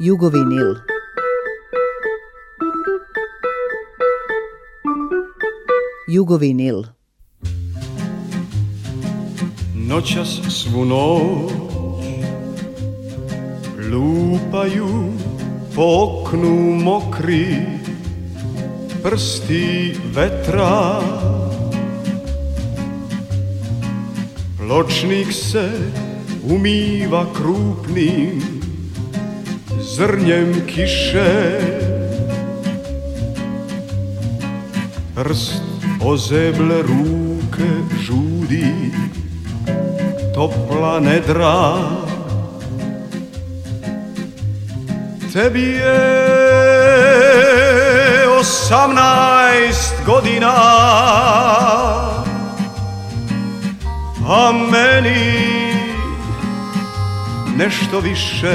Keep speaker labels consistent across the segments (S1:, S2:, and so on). S1: Jugovinil. Jugovinil.
S2: Noćas svu noć lupaju po oknu mokri prsti vetra Pločnik se umiva krupnim zrnjem kiše Prst ozeble ruke žudi Topla nedra Tebi je osamnaest godina A meni nešto više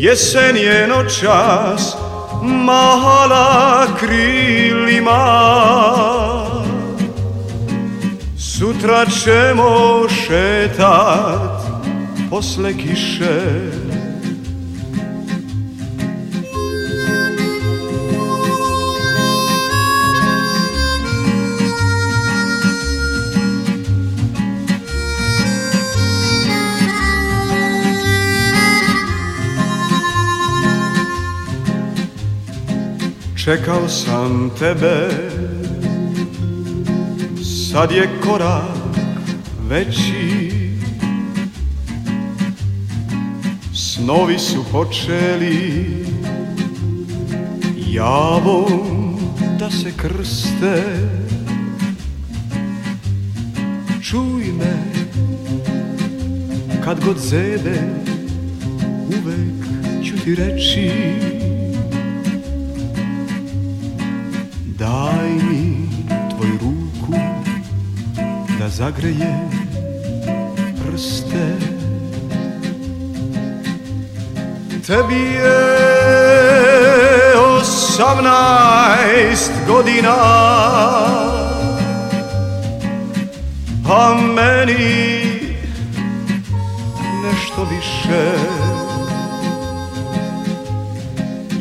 S2: Jesen je noćas, mahala krilima Sutra ćemo šetat posle kiše Čekao sam tebe Sad je korak veći Snovi su počeli Javom da se krste Čuj me Kad god zede Uvek ću ti reći zagreje prste Tebi je osamnaest godina A meni nešto više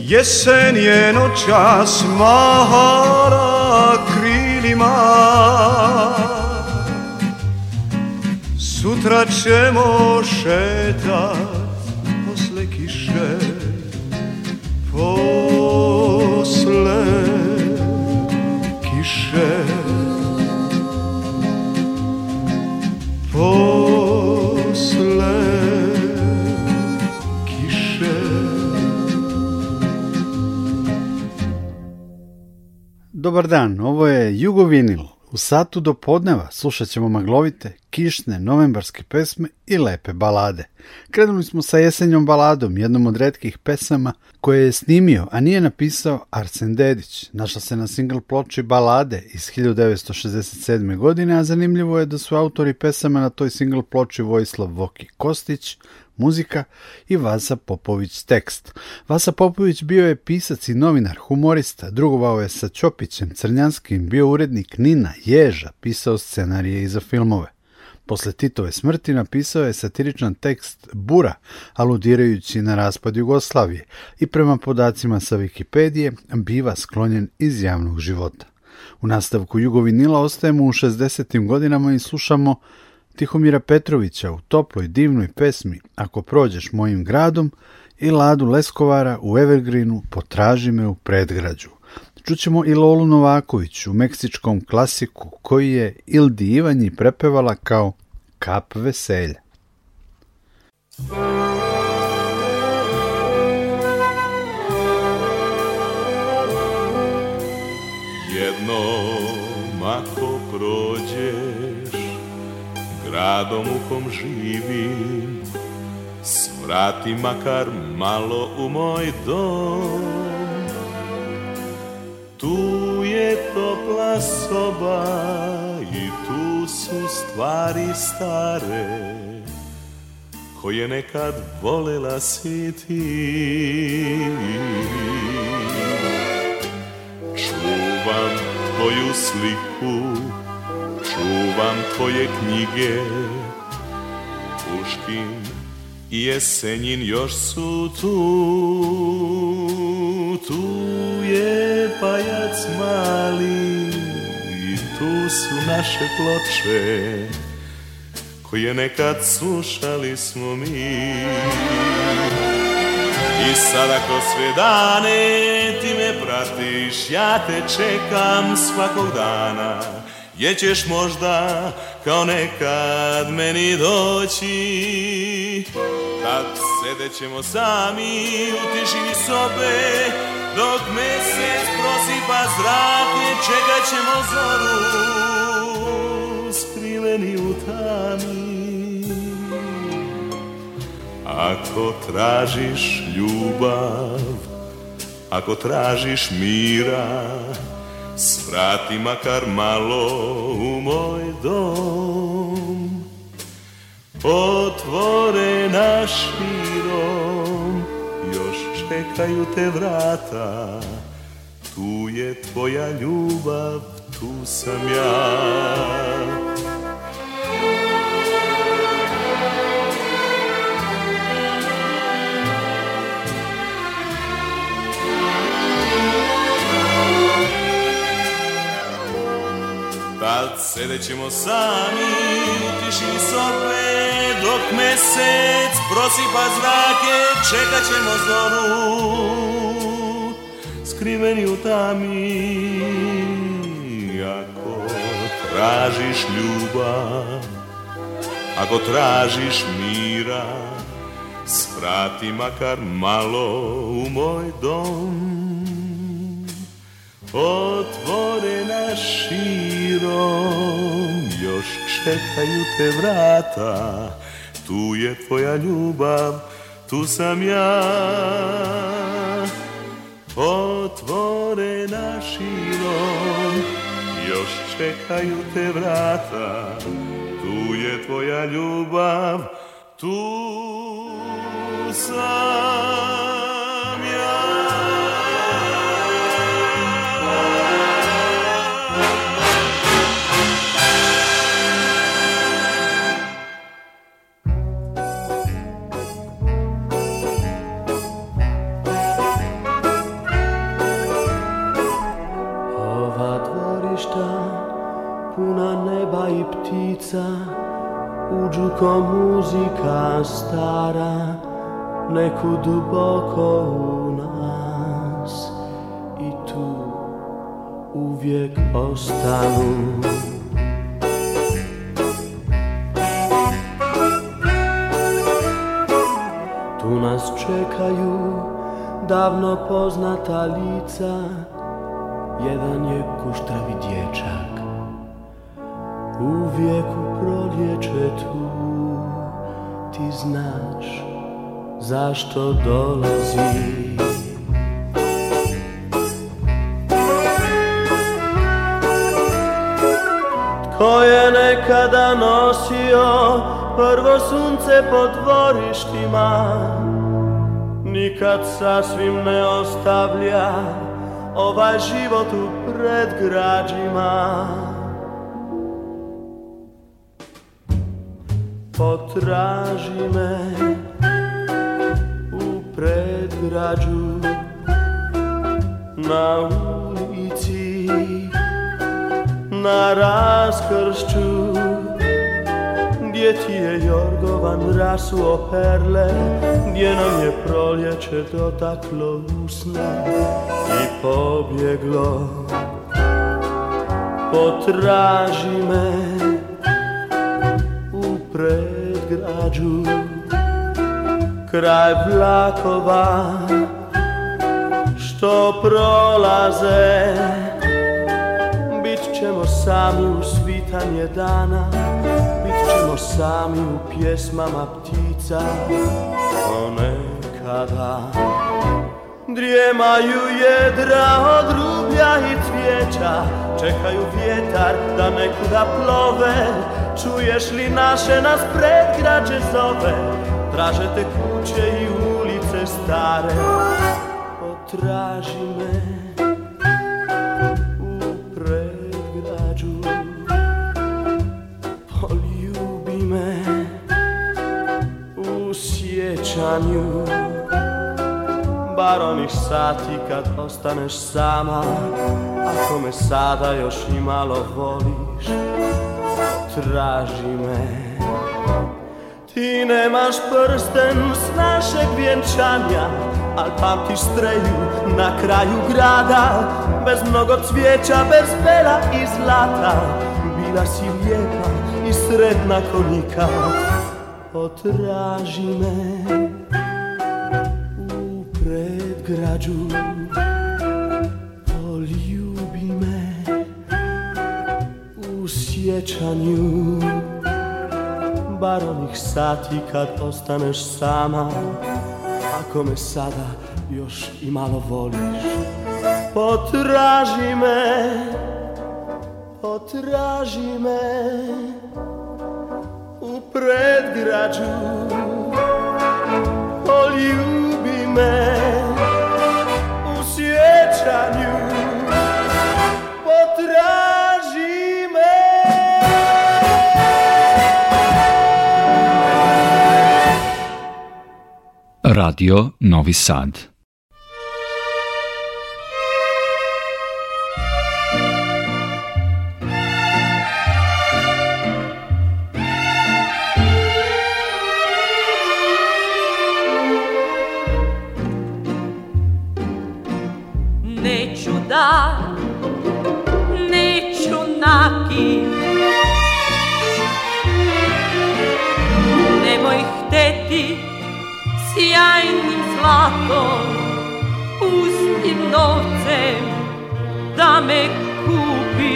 S2: Jesen je noćas mahara krilima ćemo šetat posle kiše posle kiše posle kiše
S3: Dobar dan, ovo je Jugovinil u satu do podneva slušat ćemo maglovite, kišne, novembarske pesme i lepe balade. Krenuli smo sa jesenjom baladom, jednom od redkih pesama koje je snimio, a nije napisao Arsen Dedić. Našla se na single ploči Balade iz 1967. godine, a zanimljivo je da su autori pesama na toj single ploči Vojislav Voki Kostić, muzika i Vasa Popović tekst. Vasa Popović bio je pisac i novinar, humorista, drugovao je sa Ćopićem, Crnjanskim, bio urednik Nina, Ježa, pisao scenarije i za filmove. Posle Titove smrti napisao je satiričan tekst Bura, aludirajući na raspad Jugoslavije i prema podacima sa Wikipedije biva sklonjen iz javnog života. U nastavku Jugovinila ostajemo u 60. godinama i slušamo Tihomira Petrovića u toploj divnoj pesmi Ako prođeš mojim gradom i Ladu Leskovara u Evergreenu Potraži me u predgrađu. Čućemo i Lolu Novaković u meksičkom klasiku koji je Ildi Ivanji prepevala kao Kap veselja.
S4: Radom u kom živim Svrati makar malo u moj dom Tu je topla soba i tu su stvari stare Koje nekad volela si ti Čuvam tvoju sliku čuvam tvoje knjige Puškin i Jesenjin još su tu Tu je pajac mali I tu su naše ploče Koje nekad slušali smo mi i sada ko sve dane ti me pratiš, ja te čekam svakog dana gdje možda kao nekad meni doći Tad sedet ćemo sami u tišini sobe Dok mjesec prosipa zrake čekat ćemo zoru Skriveni u tami Ako tražiš ljubav Ako tražiš mira Svrati makar malo u moj dom Otvorena širom Još čekaju te vrata Tu je tvoja ljubav, tu sam ja ćemo sami u tišini sobe Dok mesec prosipa zrake Čekat ćemo zoru Skriveni u tami Ako tražiš ljubav Ako tražiš mira Sprati makar malo u moj dom Otvorena naši još čekaju te vrata Tu je tvoja ljubav Tu sam ja Otvorena širom Još čekaju te vrata Tu je tvoja ljubav Tu sam ulica Uđu muzika stara Neku duboko u nas I tu uvijek ostanu Tu nas čekaju davno poznata lica Jedan je koštravi Uvijek u proljeće tu Ti znaš zašto dolazi Tko je nekada nosio Prvo sunce po dvorištima Nikad sasvim ne ostavlja Ovaj život u predgrađima potraži me u predgrađu na ulici na raskršću gdje ti je jorgovan rasuo perle gdje nam je proljeće dotaklo usne i pobjeglo potraži me kraj vlakova što prolaze bit ćemo sami u svitanje dana bit ćemo sami u pjesmama ptica ponekada Drijemaju jedra od rublja i cvijeća Čekaju vjetar da nekuda plove Čuješ li naše, nas predgrađe zove Traže te kuće i ulice stare Potraži me u predgrađu Poljubi me u sjećanju Bar onih sati kad ostaneš sama Ako me sada još i malo voliš traži me Ti nemaš prsten s našeg vjenčanja Al pamtiš streju na kraju grada Bez mnogo cvijeća, bez bela i zlata Bila si lijepa i sretna konika Potraži me u predgrađu sjećanju Bar onih sati kad ostaneš sama Ako me sada još i malo voliš Potraži me Potraži me U predgrađu Poljubi me U sjećanju
S5: Radio Novi Sad.
S6: me kupi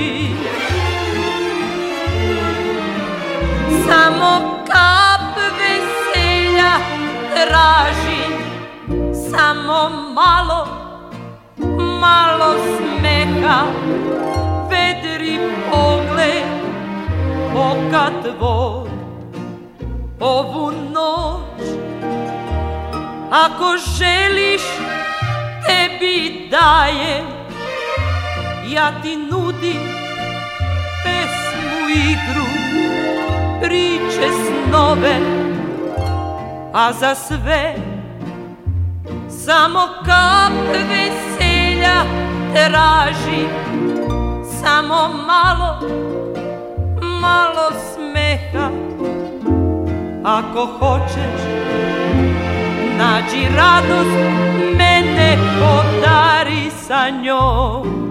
S6: Samo kap veselja traži Samo malo, malo smeka Vedri pogled, oka tvoj Ovu noć, ako želiš, tebi dajem ja ti nudim pesmu, igru, priče, snove, a za sve samo kap veselja traži, samo malo, malo smeha. Ako hoćeš, nađi radost, mene podari sa njom.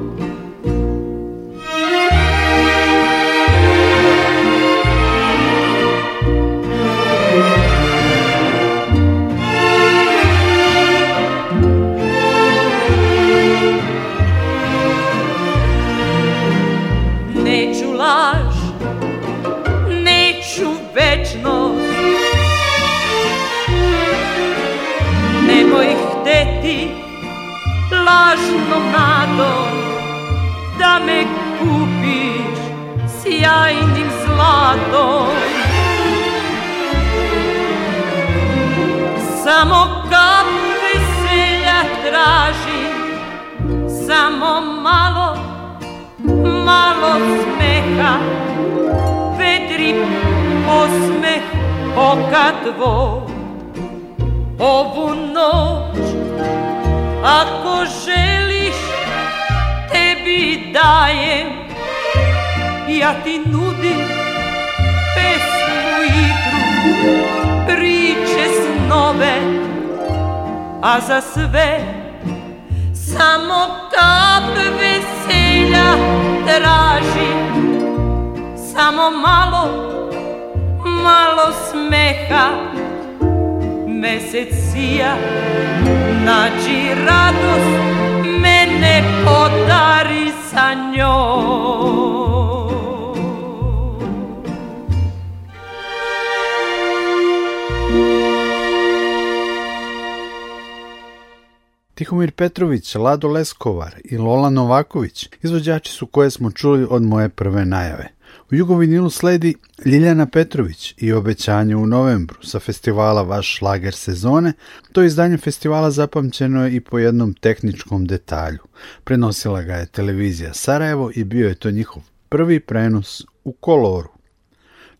S3: Petrović, Lado Leskovar i Lola Novaković izvođači su koje smo čuli od moje prve najave. U Jugovinilu sledi Ljiljana Petrović i obećanje u novembru sa festivala Vaš lager sezone. To izdanje festivala zapamćeno je i po jednom tehničkom detalju. Prenosila ga je televizija Sarajevo i bio je to njihov prvi prenos u koloru.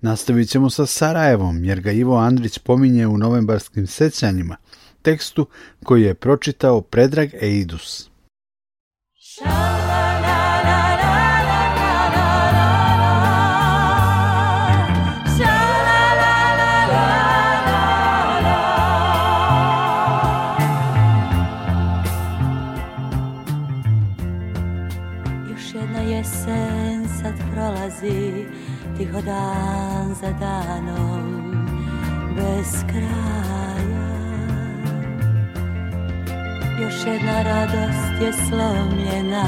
S3: Nastavit ćemo sa Sarajevom jer ga Ivo Andrić pominje u novembarskim sećanjima – tekstu koji je pročitao Predrag Eidus.
S7: prolazi Tiho dan za danom Bez kraja Još jedna radost je slomljena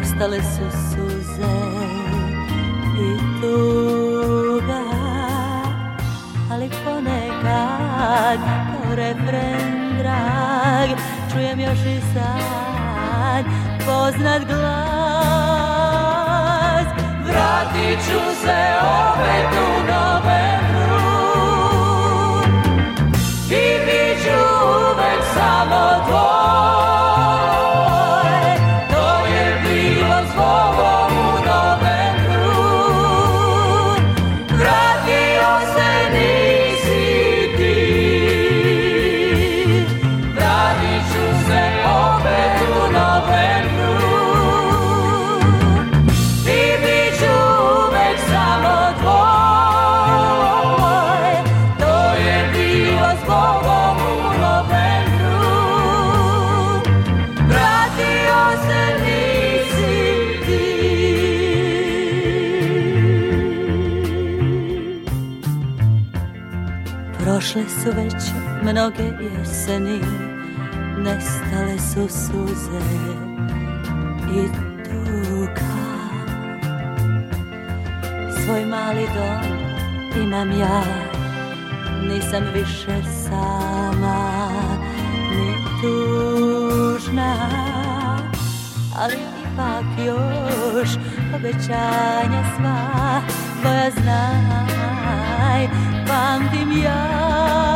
S7: Ostale su suze i tuga Ali ponekad kao refren drag Čujem još i sad poznat glas
S8: Vratit ću se opet u nove amor.
S7: su već mnoge jeseni Nestale su suze i tuga Svoj mali dom imam ja Nisam više sama ni tužna Ali ipak još obećanja sva Tvoja znaj pamtim ja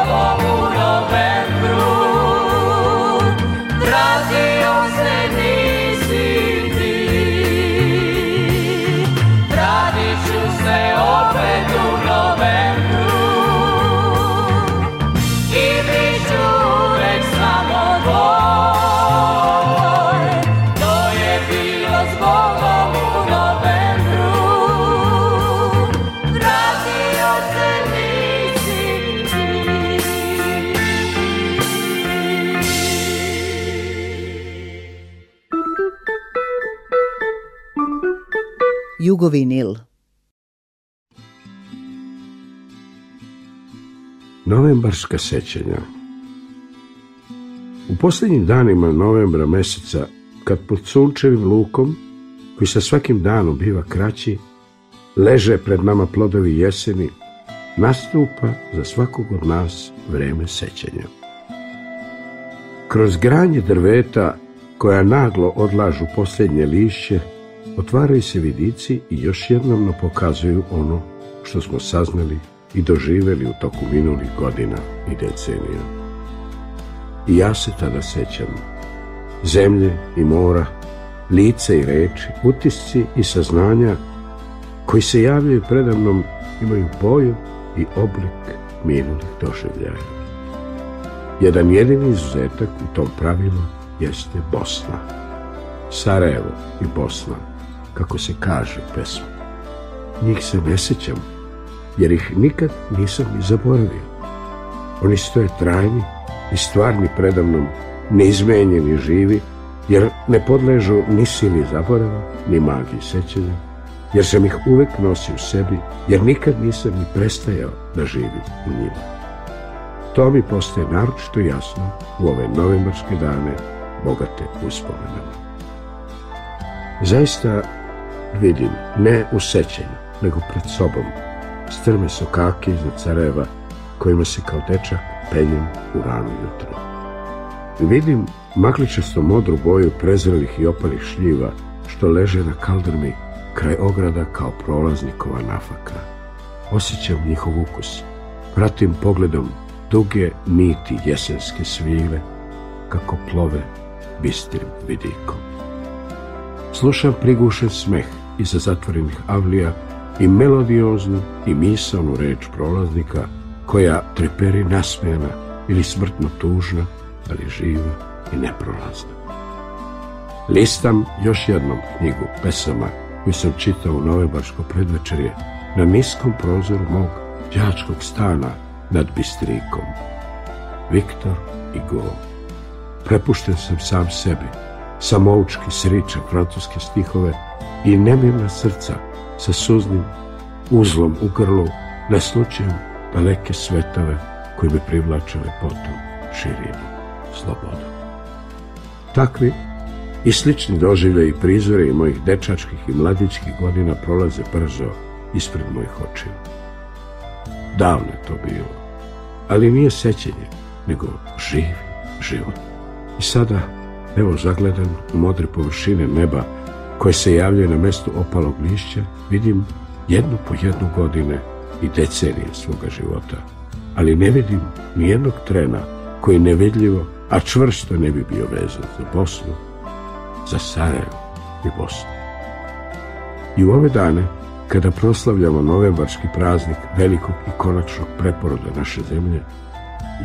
S1: Jugovinil.
S9: Novembarska sećanja U posljednjim danima novembra meseca, kad pod sunčevim lukom, koji sa svakim danom biva kraći, leže pred nama plodovi jeseni, nastupa za svakog od nas vreme sećanja. Kroz granje drveta koja naglo odlažu posljednje lišće, otvaraju se vidici i još jednom pokazuju ono što smo saznali i doživjeli u toku minulih godina i decenija. I ja se tada sećam. Zemlje i mora, lice i reči, utisci i saznanja koji se javljaju predavnom imaju boju i oblik minulih doživljaja. Jedan jedini izuzetak u tom pravilu jeste Bosna. Sarajevo i Bosna kako se kaže pesma. Njih se ne sjećam, jer ih nikad nisam ni zaboravio. Oni stoje trajni i stvarni predavnom, neizmenjeni živi, jer ne podležu ni sili zaborava, ni magiji sećanja, jer sam ih uvek nosio u sebi, jer nikad nisam ni prestajao da živim u njima. To mi postaje naročito jasno u ove novembarske dane bogate uspomenama. Zaista vidim, ne u sećanju, nego pred sobom, strme sokake iznad careva, kojima se kao dečak penjem u rano jutro. Vidim makličasto modru boju prezrelih i opalih šljiva, što leže na kaldrmi kraj ograda kao prolaznikova nafaka. Osjećam njihov ukus, pratim pogledom duge niti jesenske svile, kako plove bistrim vidikom. Slušam prigušen smeh sa zatvorenih avlija i melodioznu i misalnu reč prolaznika koja treperi nasmjena ili smrtno tužna, ali živa i neprolazna. Listam još jednom knjigu pesama koju sam čitao u novebarsko predvečerje na niskom prozoru mog djačkog stana nad Bistrikom. Viktor i Go. Prepušten sam sam sebi. Samoučki sričak francuske stihove i nemirna srca sa suznim uzlom u grlu na slučaju daleke svetove koji bi privlače lepotu, širinu, slobodu. Takvi i slični doživlje i prizore i mojih dečačkih i mladičkih godina prolaze brzo ispred mojih očiju. Davno je to bilo, ali nije sećenje, nego živ život. I sada, evo zagledan u modre površine neba, koje se javljaju na mjestu opalog lišća, vidim jednu po jednu godine i decenije svoga života. Ali ne vidim ni jednog trena koji nevidljivo, a čvrsto ne bi bio vezan za Bosnu, za Sarajevo i Bosnu. I u ove dane, kada proslavljamo novembarski praznik velikog i konačnog preporoda naše zemlje,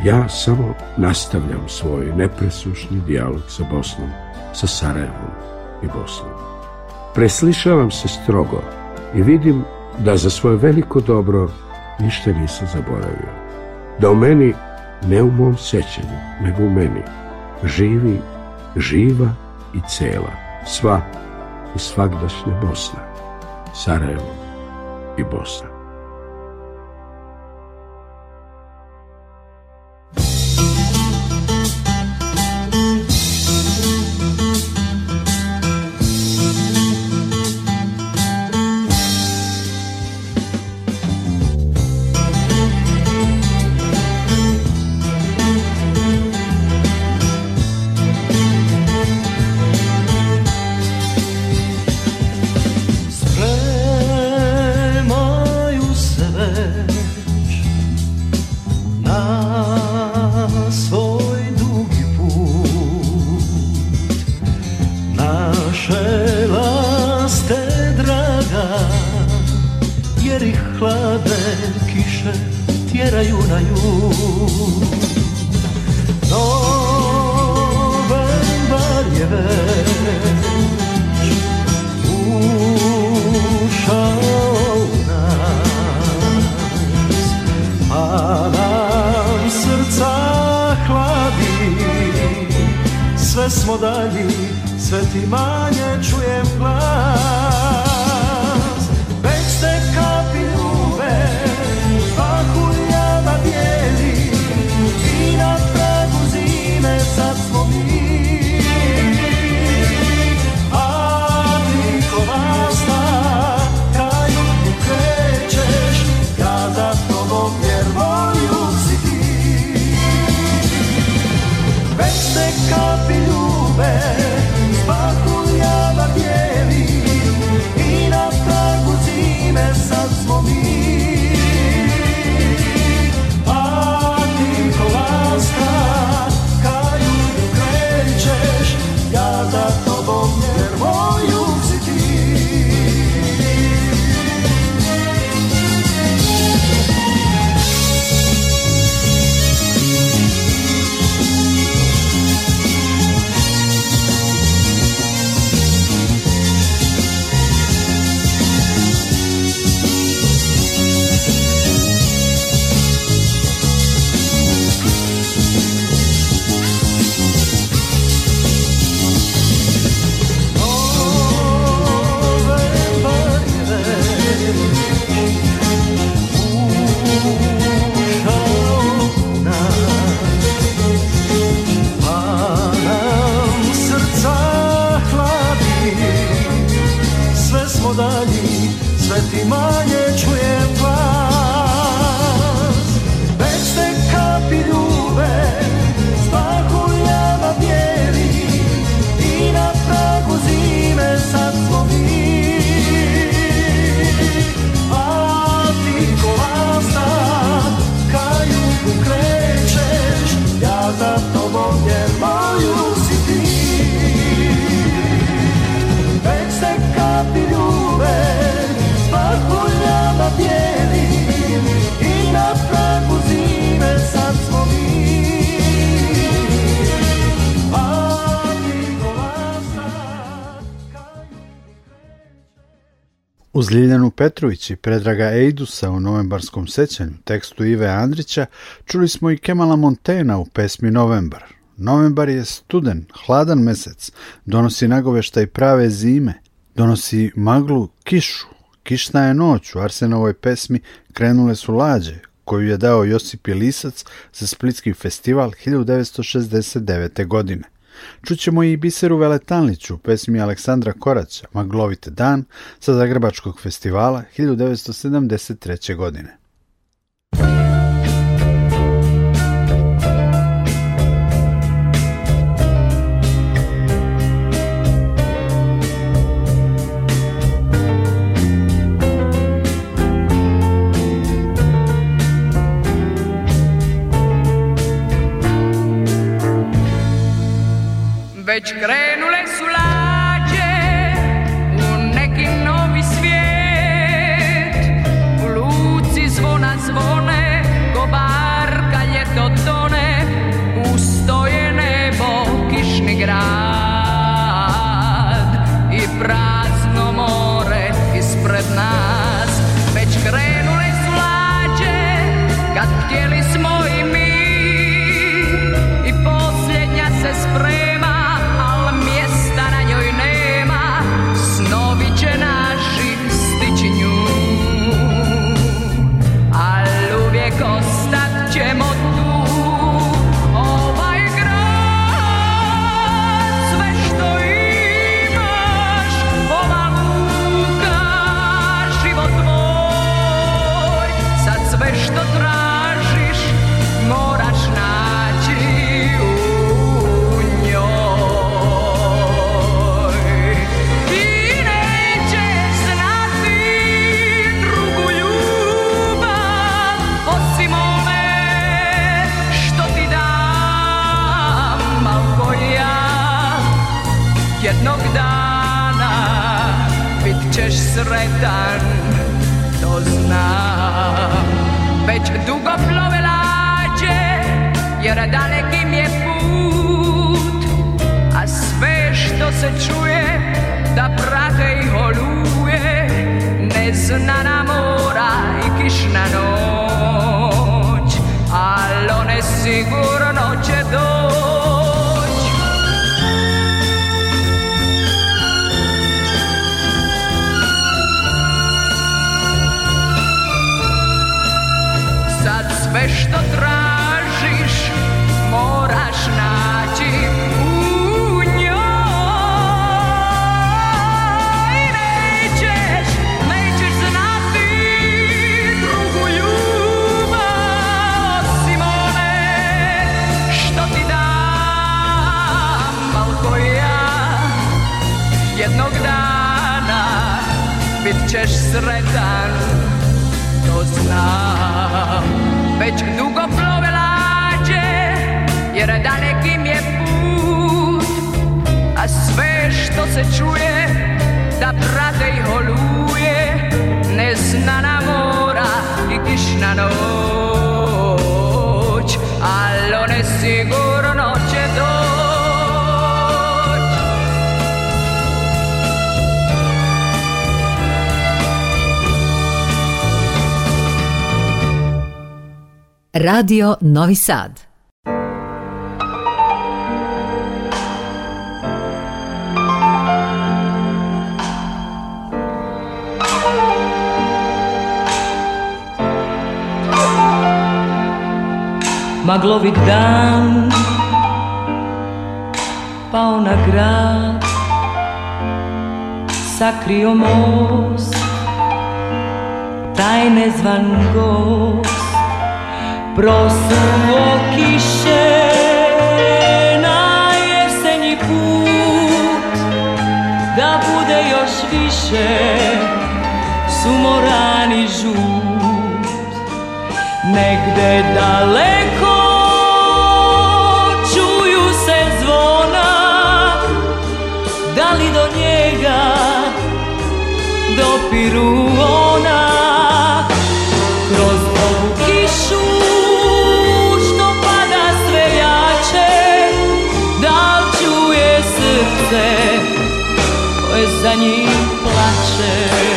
S9: ja samo nastavljam svoj nepresušni dijalog sa Bosnom, sa Sarajevom i Bosnom. Preslišavam se strogo i vidim da za svoje veliko dobro ništa nisam zaboravio. Da u meni, ne u mom sjećanju, nego u meni, živi, živa i cela, sva i svakdašnja Bosna, Sarajevo i Bosna.
S10: smo dalji, sve ti manje čujem glas. more
S3: Uz Ljiljanu Petrović i Predraga Ejdusa u novembarskom sećanju, tekstu Ive Andrića, čuli smo i Kemala Montena u pesmi Novembar. Novembar je studen, hladan mesec, donosi nagovešta i prave zime, donosi maglu, kišu. Kišna je noć, u Arsenovoj pesmi krenule su lađe, koju je dao Josip Lisac za Splitski festival 1969. godine. Čućemo i Biseru Veletanliću u pesmi Aleksandra Koraća Maglovite dan sa Zagrebačkog festivala 1973. godine. Red Credo.
S5: Radio Novi Sad.
S11: Maglovit dan Pao na grad Sakrio most Tajne zvan gost prosuo kiše na jesenji put da bude još više sumorani žut negde daleko pani płacze.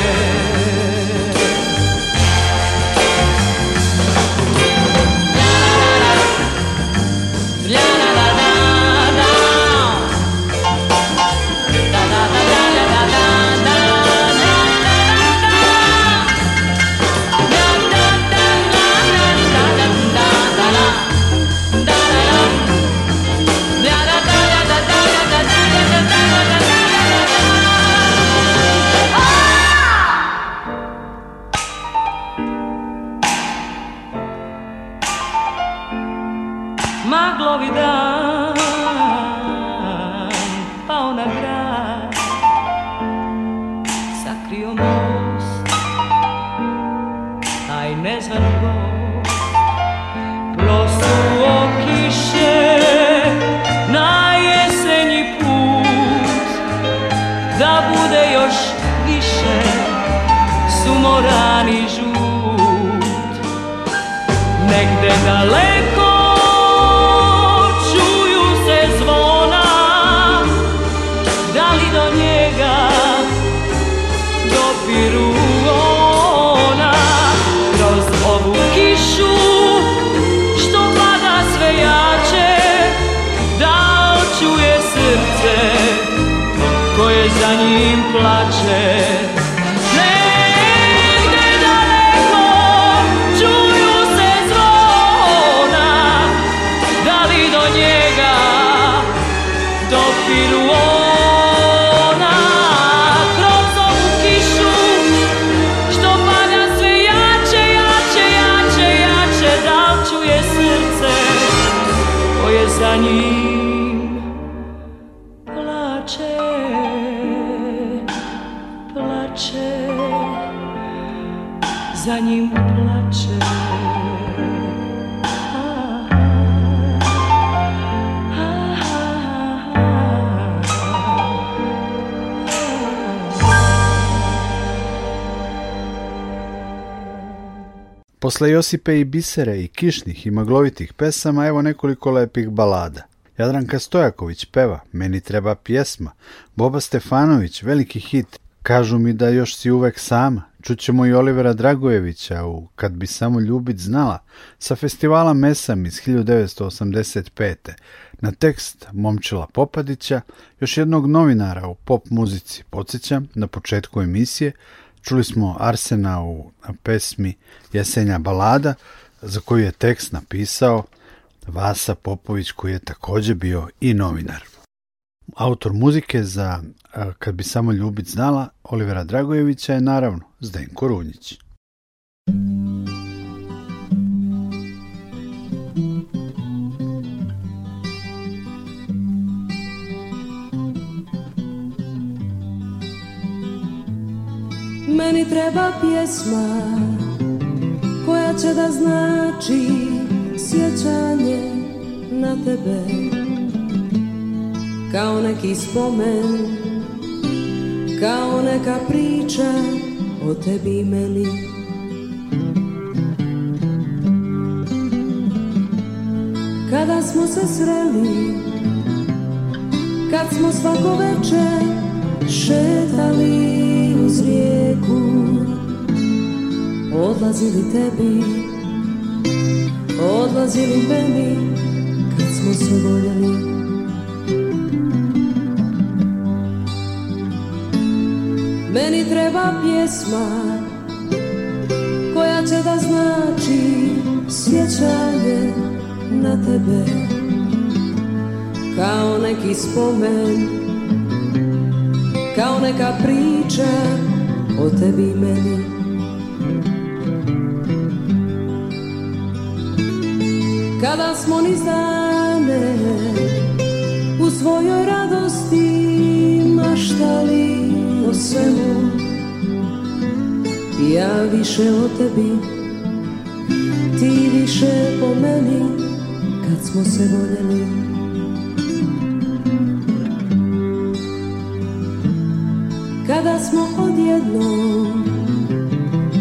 S11: and the lady.
S3: Posle Josipe i Bisere i kišnih i maglovitih pesama evo nekoliko lepih balada. Jadranka Stojaković peva Meni treba pjesma, Boba Stefanović veliki hit, Kažu mi da još si uvek sama. Čućemo i Olivera Dragojevića u Kad bi samo ljubit znala sa festivala Mesam iz 1985. Na tekst Momčila Popadića, još jednog novinara u pop muzici, podsjećam, na početku emisije, Čuli smo Arsena u pesmi Jesenja balada, za koju je tekst napisao Vasa Popović, koji je također bio i novinar. Autor muzike za Kad bi samo ljubit znala Olivera Dragojevića je naravno Zdenko Runjić.
S12: Meni treba pjesma koja će da znači sjećanje na tebe Kao neki spomen, kao neka priča o tebi i meni Kada smo se sreli, kad smo svako večer šetali rijeku Odlazili tebi Odlazili meni Kad smo se voljeli Meni treba pjesma Koja će da znači Sjećanje na tebe Kao neki spomen Kao neka priča o tebi i meni Kada smo ni u svojoj radosti maštali o svemu Ja više o tebi, ti više po meni Kad smo se voljeli Kada smo odjedno,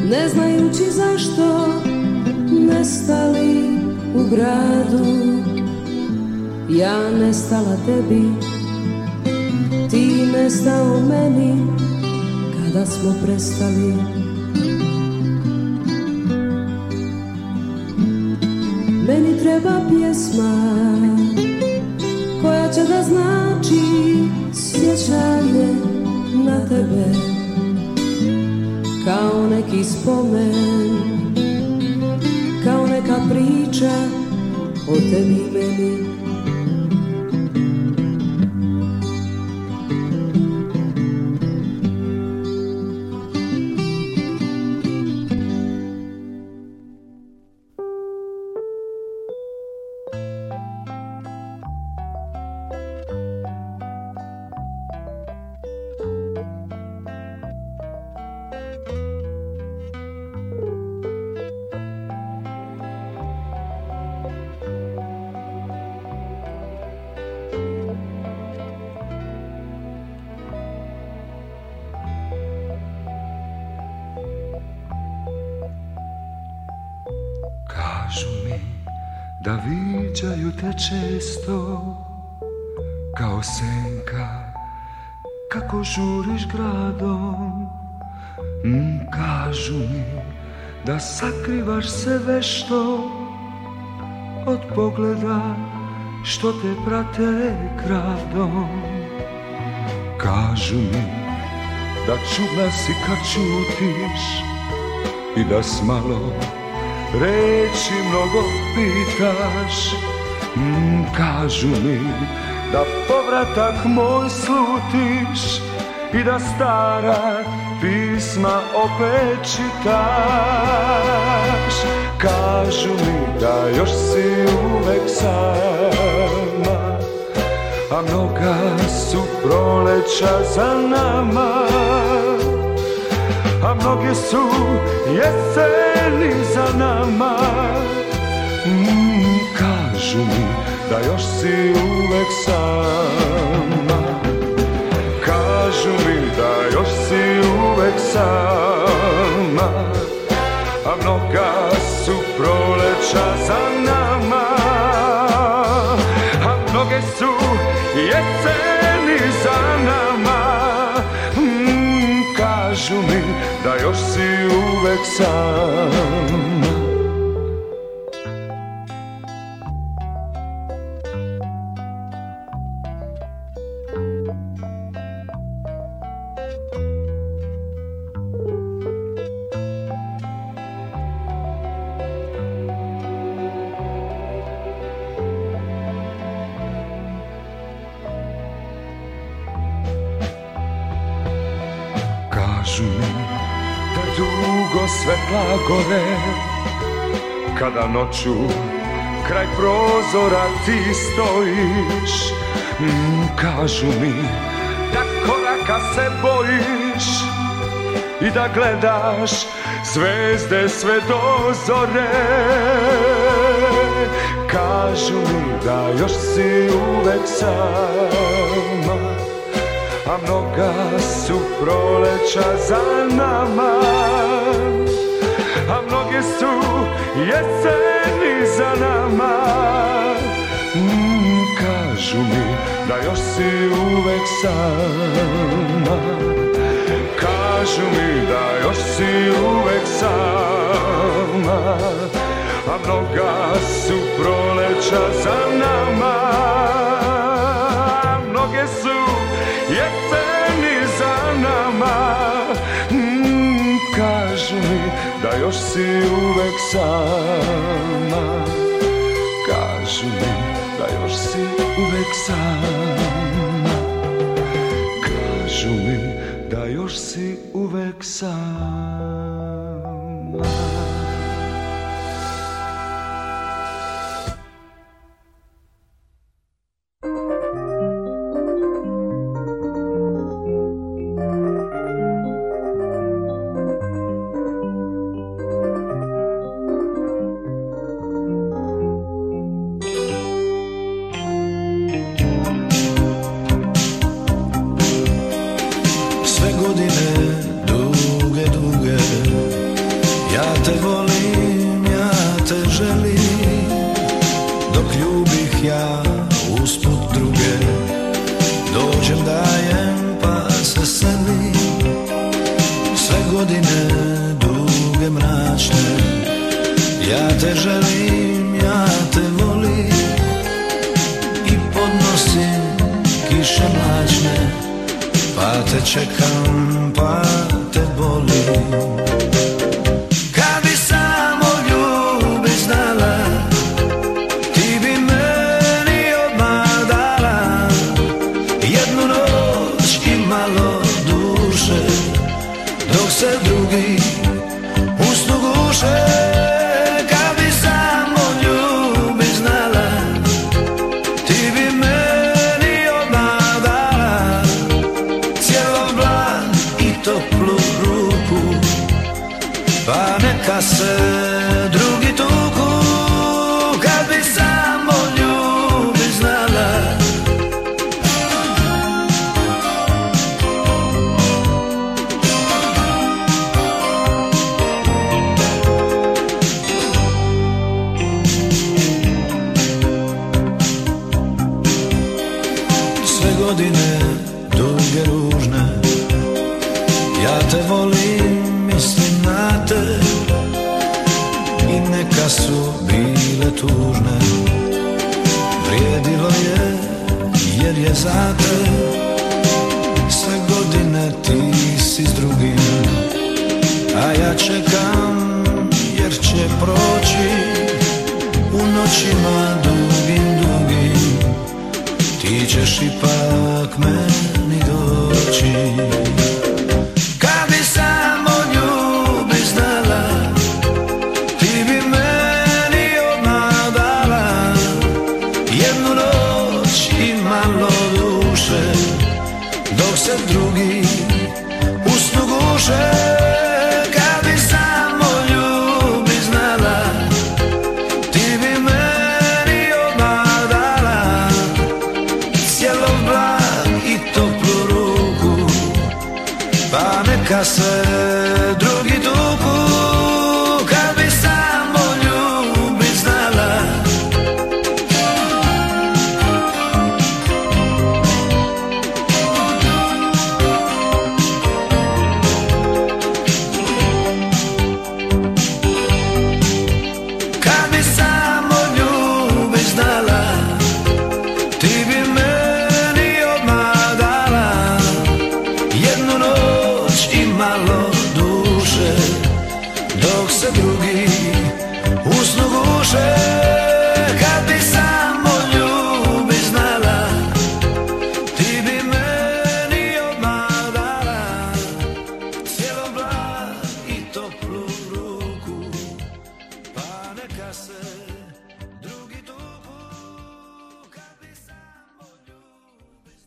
S12: Ne znajući zašto Nestali u gradu Ja nestala tebi Ti nestao meni Kada smo prestali Meni treba pjesma Koja će da znači Sjećanje na tebe Kao neki spomen Kao neka priča o tebi
S13: pita često kao senka kako žuriš gradom mm, kažu mi da sakrivaš se vešto od pogleda što te prate gradom kažu mi da čudna si kad čutiš i da smalo malo reći mnogo pitaš Mm, kažu mi da povratak moj slutiš I da stara pisma opet čitaš Kažu mi da još si uvek sama A mnoga su proleća za nama A mnoge su jeseni za nama mi, Da još si uvek sama Kažu mi da još si uvek sama A mnoga su proleća za nama A mnoge su jeseni za nama mm, Kažu mi da još si uvek sama mi da dugo svetla gore Kada noću kraj prozora ti stojiš mm, Kažu mi da koraka se bojiš I da gledaš zvezde sve do zore Kažu mi da još si uvek sama a mnoga su proleća za nama, a mnoge su jeseni za nama. Mm, kažu mi da još si uvek sama, kažu mi da još si uvek sama, a mnoga su proleća za nama mnoge su jeceni za nama mm, Kažu mi da još si uvek sama Kažu mi da još si uvek sama Kažu mi da još si uvek sama
S14: godine duge ružne Ja te volim, mislim na te I neka su bile tužne Vrijedilo je, jer je za te Sve godine ti si s drugim A ja čekam, jer će proći U noćima dugim ti ćeš ipak meni doći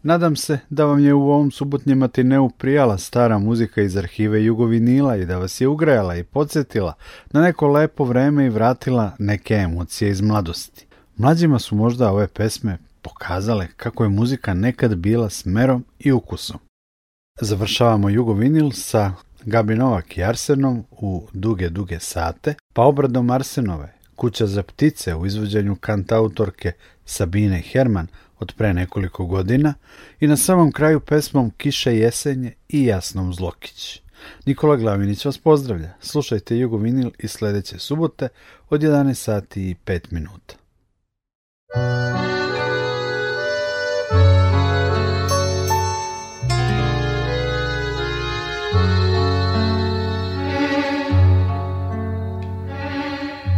S3: Nadam se da vam je u ovom subotnjem matineu prijala stara muzika iz arhive Jugovinila i da vas je ugrajala i podsjetila na neko lepo vreme i vratila neke emocije iz mladosti. Mlađima su možda ove pesme pokazale kako je muzika nekad bila s merom i ukusom. Završavamo Jugovinil sa Gabi Novak i Arsenom u Duge duge sate, pa obradom Arsenove, Kuća za ptice u izvođenju kantautorke Sabine Herman od pre nekoliko godina i na samom kraju pesmom Kiše jesenje i Jasnom Zlokić. Nikola Glavinić vas pozdravlja. Slušajte Jugo Vinil i sledeće subote od 11 sati i 5 minuta.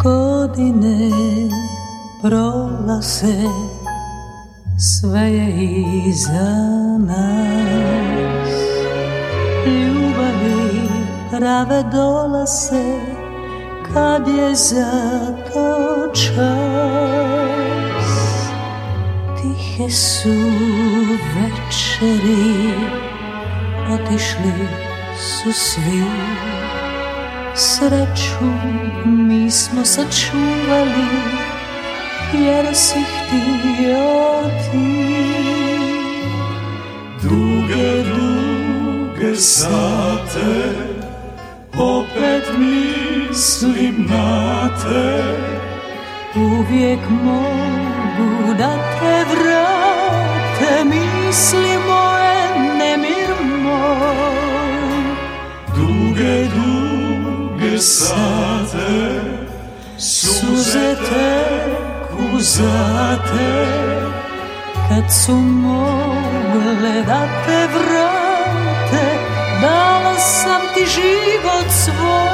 S15: Godine prolaze sve je iza nas Ljubavi prave dolase, kad je za to čas Tihe su večeri, otišli su svi Sreću mi smo sačuvali jer si htio ti
S16: Duge, duge sate opet mislim na te
S15: Uvijek mogu da te vrate misli moje nemir moj
S16: Duge, duge sate suze te
S15: uzate Kad su mogle da te vrate Dala sam ti život svoj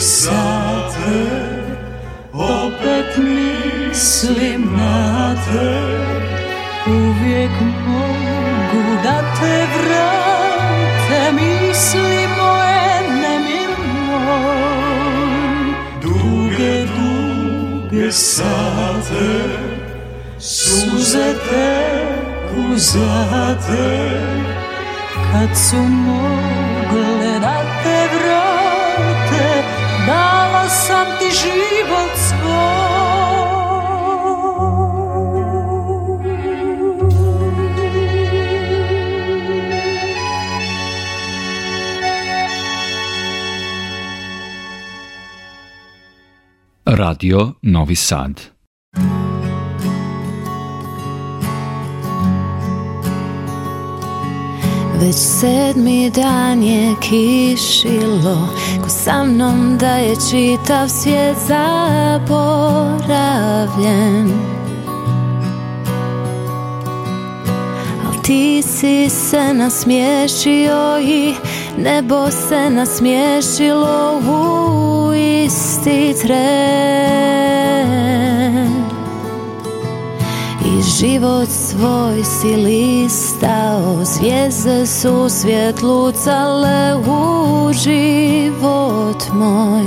S16: sate opet mislim na te
S15: Uvijek mogu da te vrate Misli moje nemilom
S16: Duge, duge sate Suze te uzate
S15: Kad su moje sam ti život svoj
S17: Novi Već sedmi dan je kišilo Ko sa mnom da je čitav svijet zaboravljen Al ti si se nasmiješio i nebo se nasmiješilo u isti tren Život svoj si listao, zvijezde su svjet u život moj.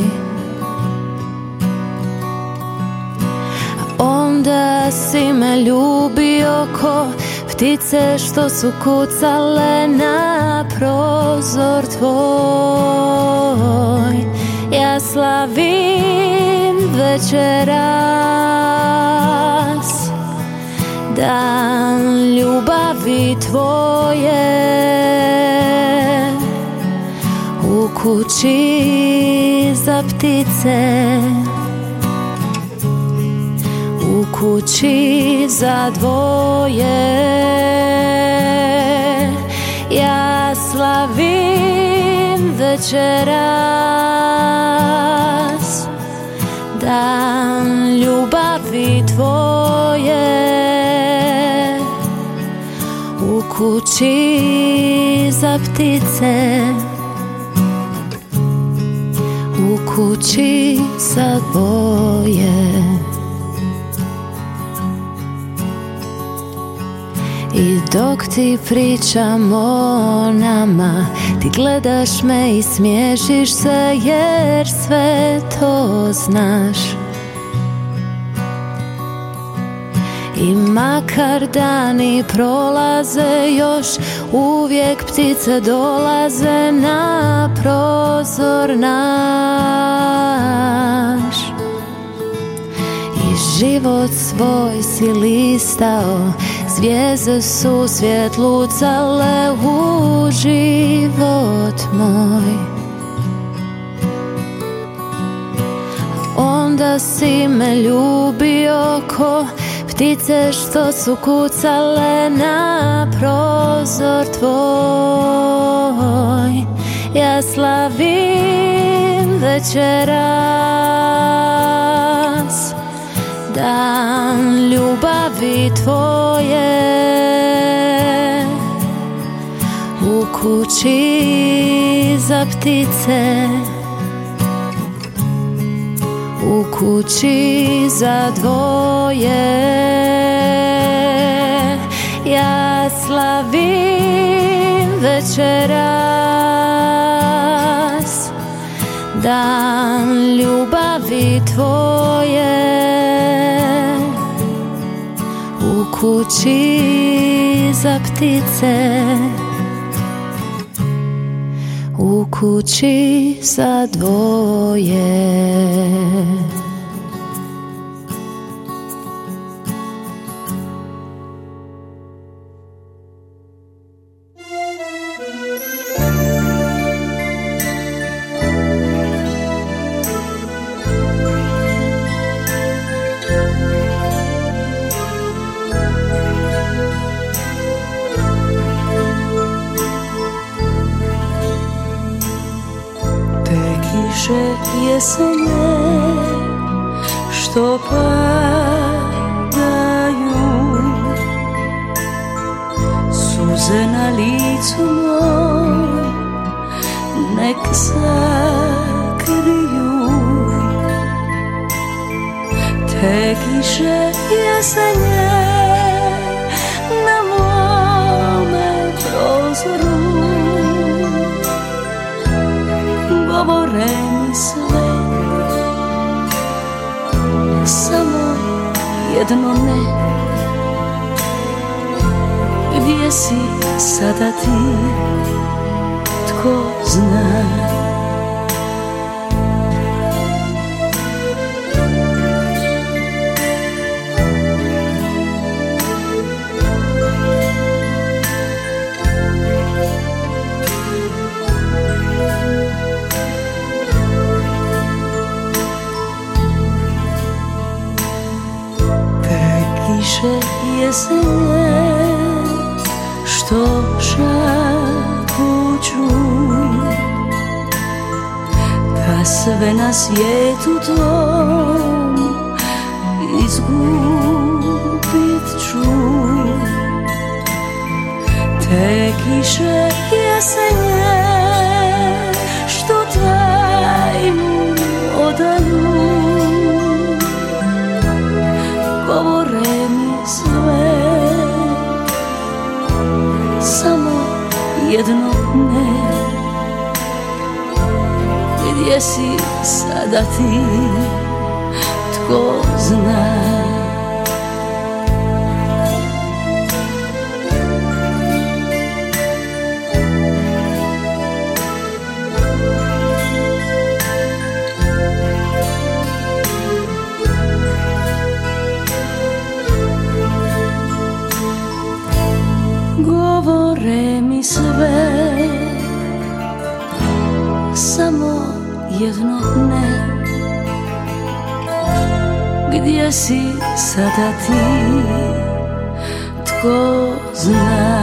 S17: onda si me ljubio ko ptice što su kucale na prozor tvoj. Ja slavim večeras dan ljubavi tvoje u kući za ptice u kući za dvoje ja slavim večeras dan ljubavi tvoje kući za ptice U kući za boje I dok ti pričam o nama Ti gledaš me i smiješiš se jer sve to znaš I makar dani prolaze još Uvijek ptice dolaze na prozor naš I život svoj si listao Zvijezde su svijet lucale u život moj Onda si me ljubio ko Ptice što su kucale na prozor tvoj Ja slavim večeras Dan ljubavi tvoje U kući za ptice u kući za dvoje ja slavim večeras dan ljubavi tvoje u kući za ptice kući za dvoje
S18: песне, что подаю Сузе на лицу мой, нек закрию Те кише ясене jedno ne Gdje si sada ti, tko zna na svijetu tom izgubit ću te kiše jesenje što tajnu odanu govore mi sve samo jedno ne gdje si stradati Tko zna Govore mi sve Samo jedno ne Για σε σαν να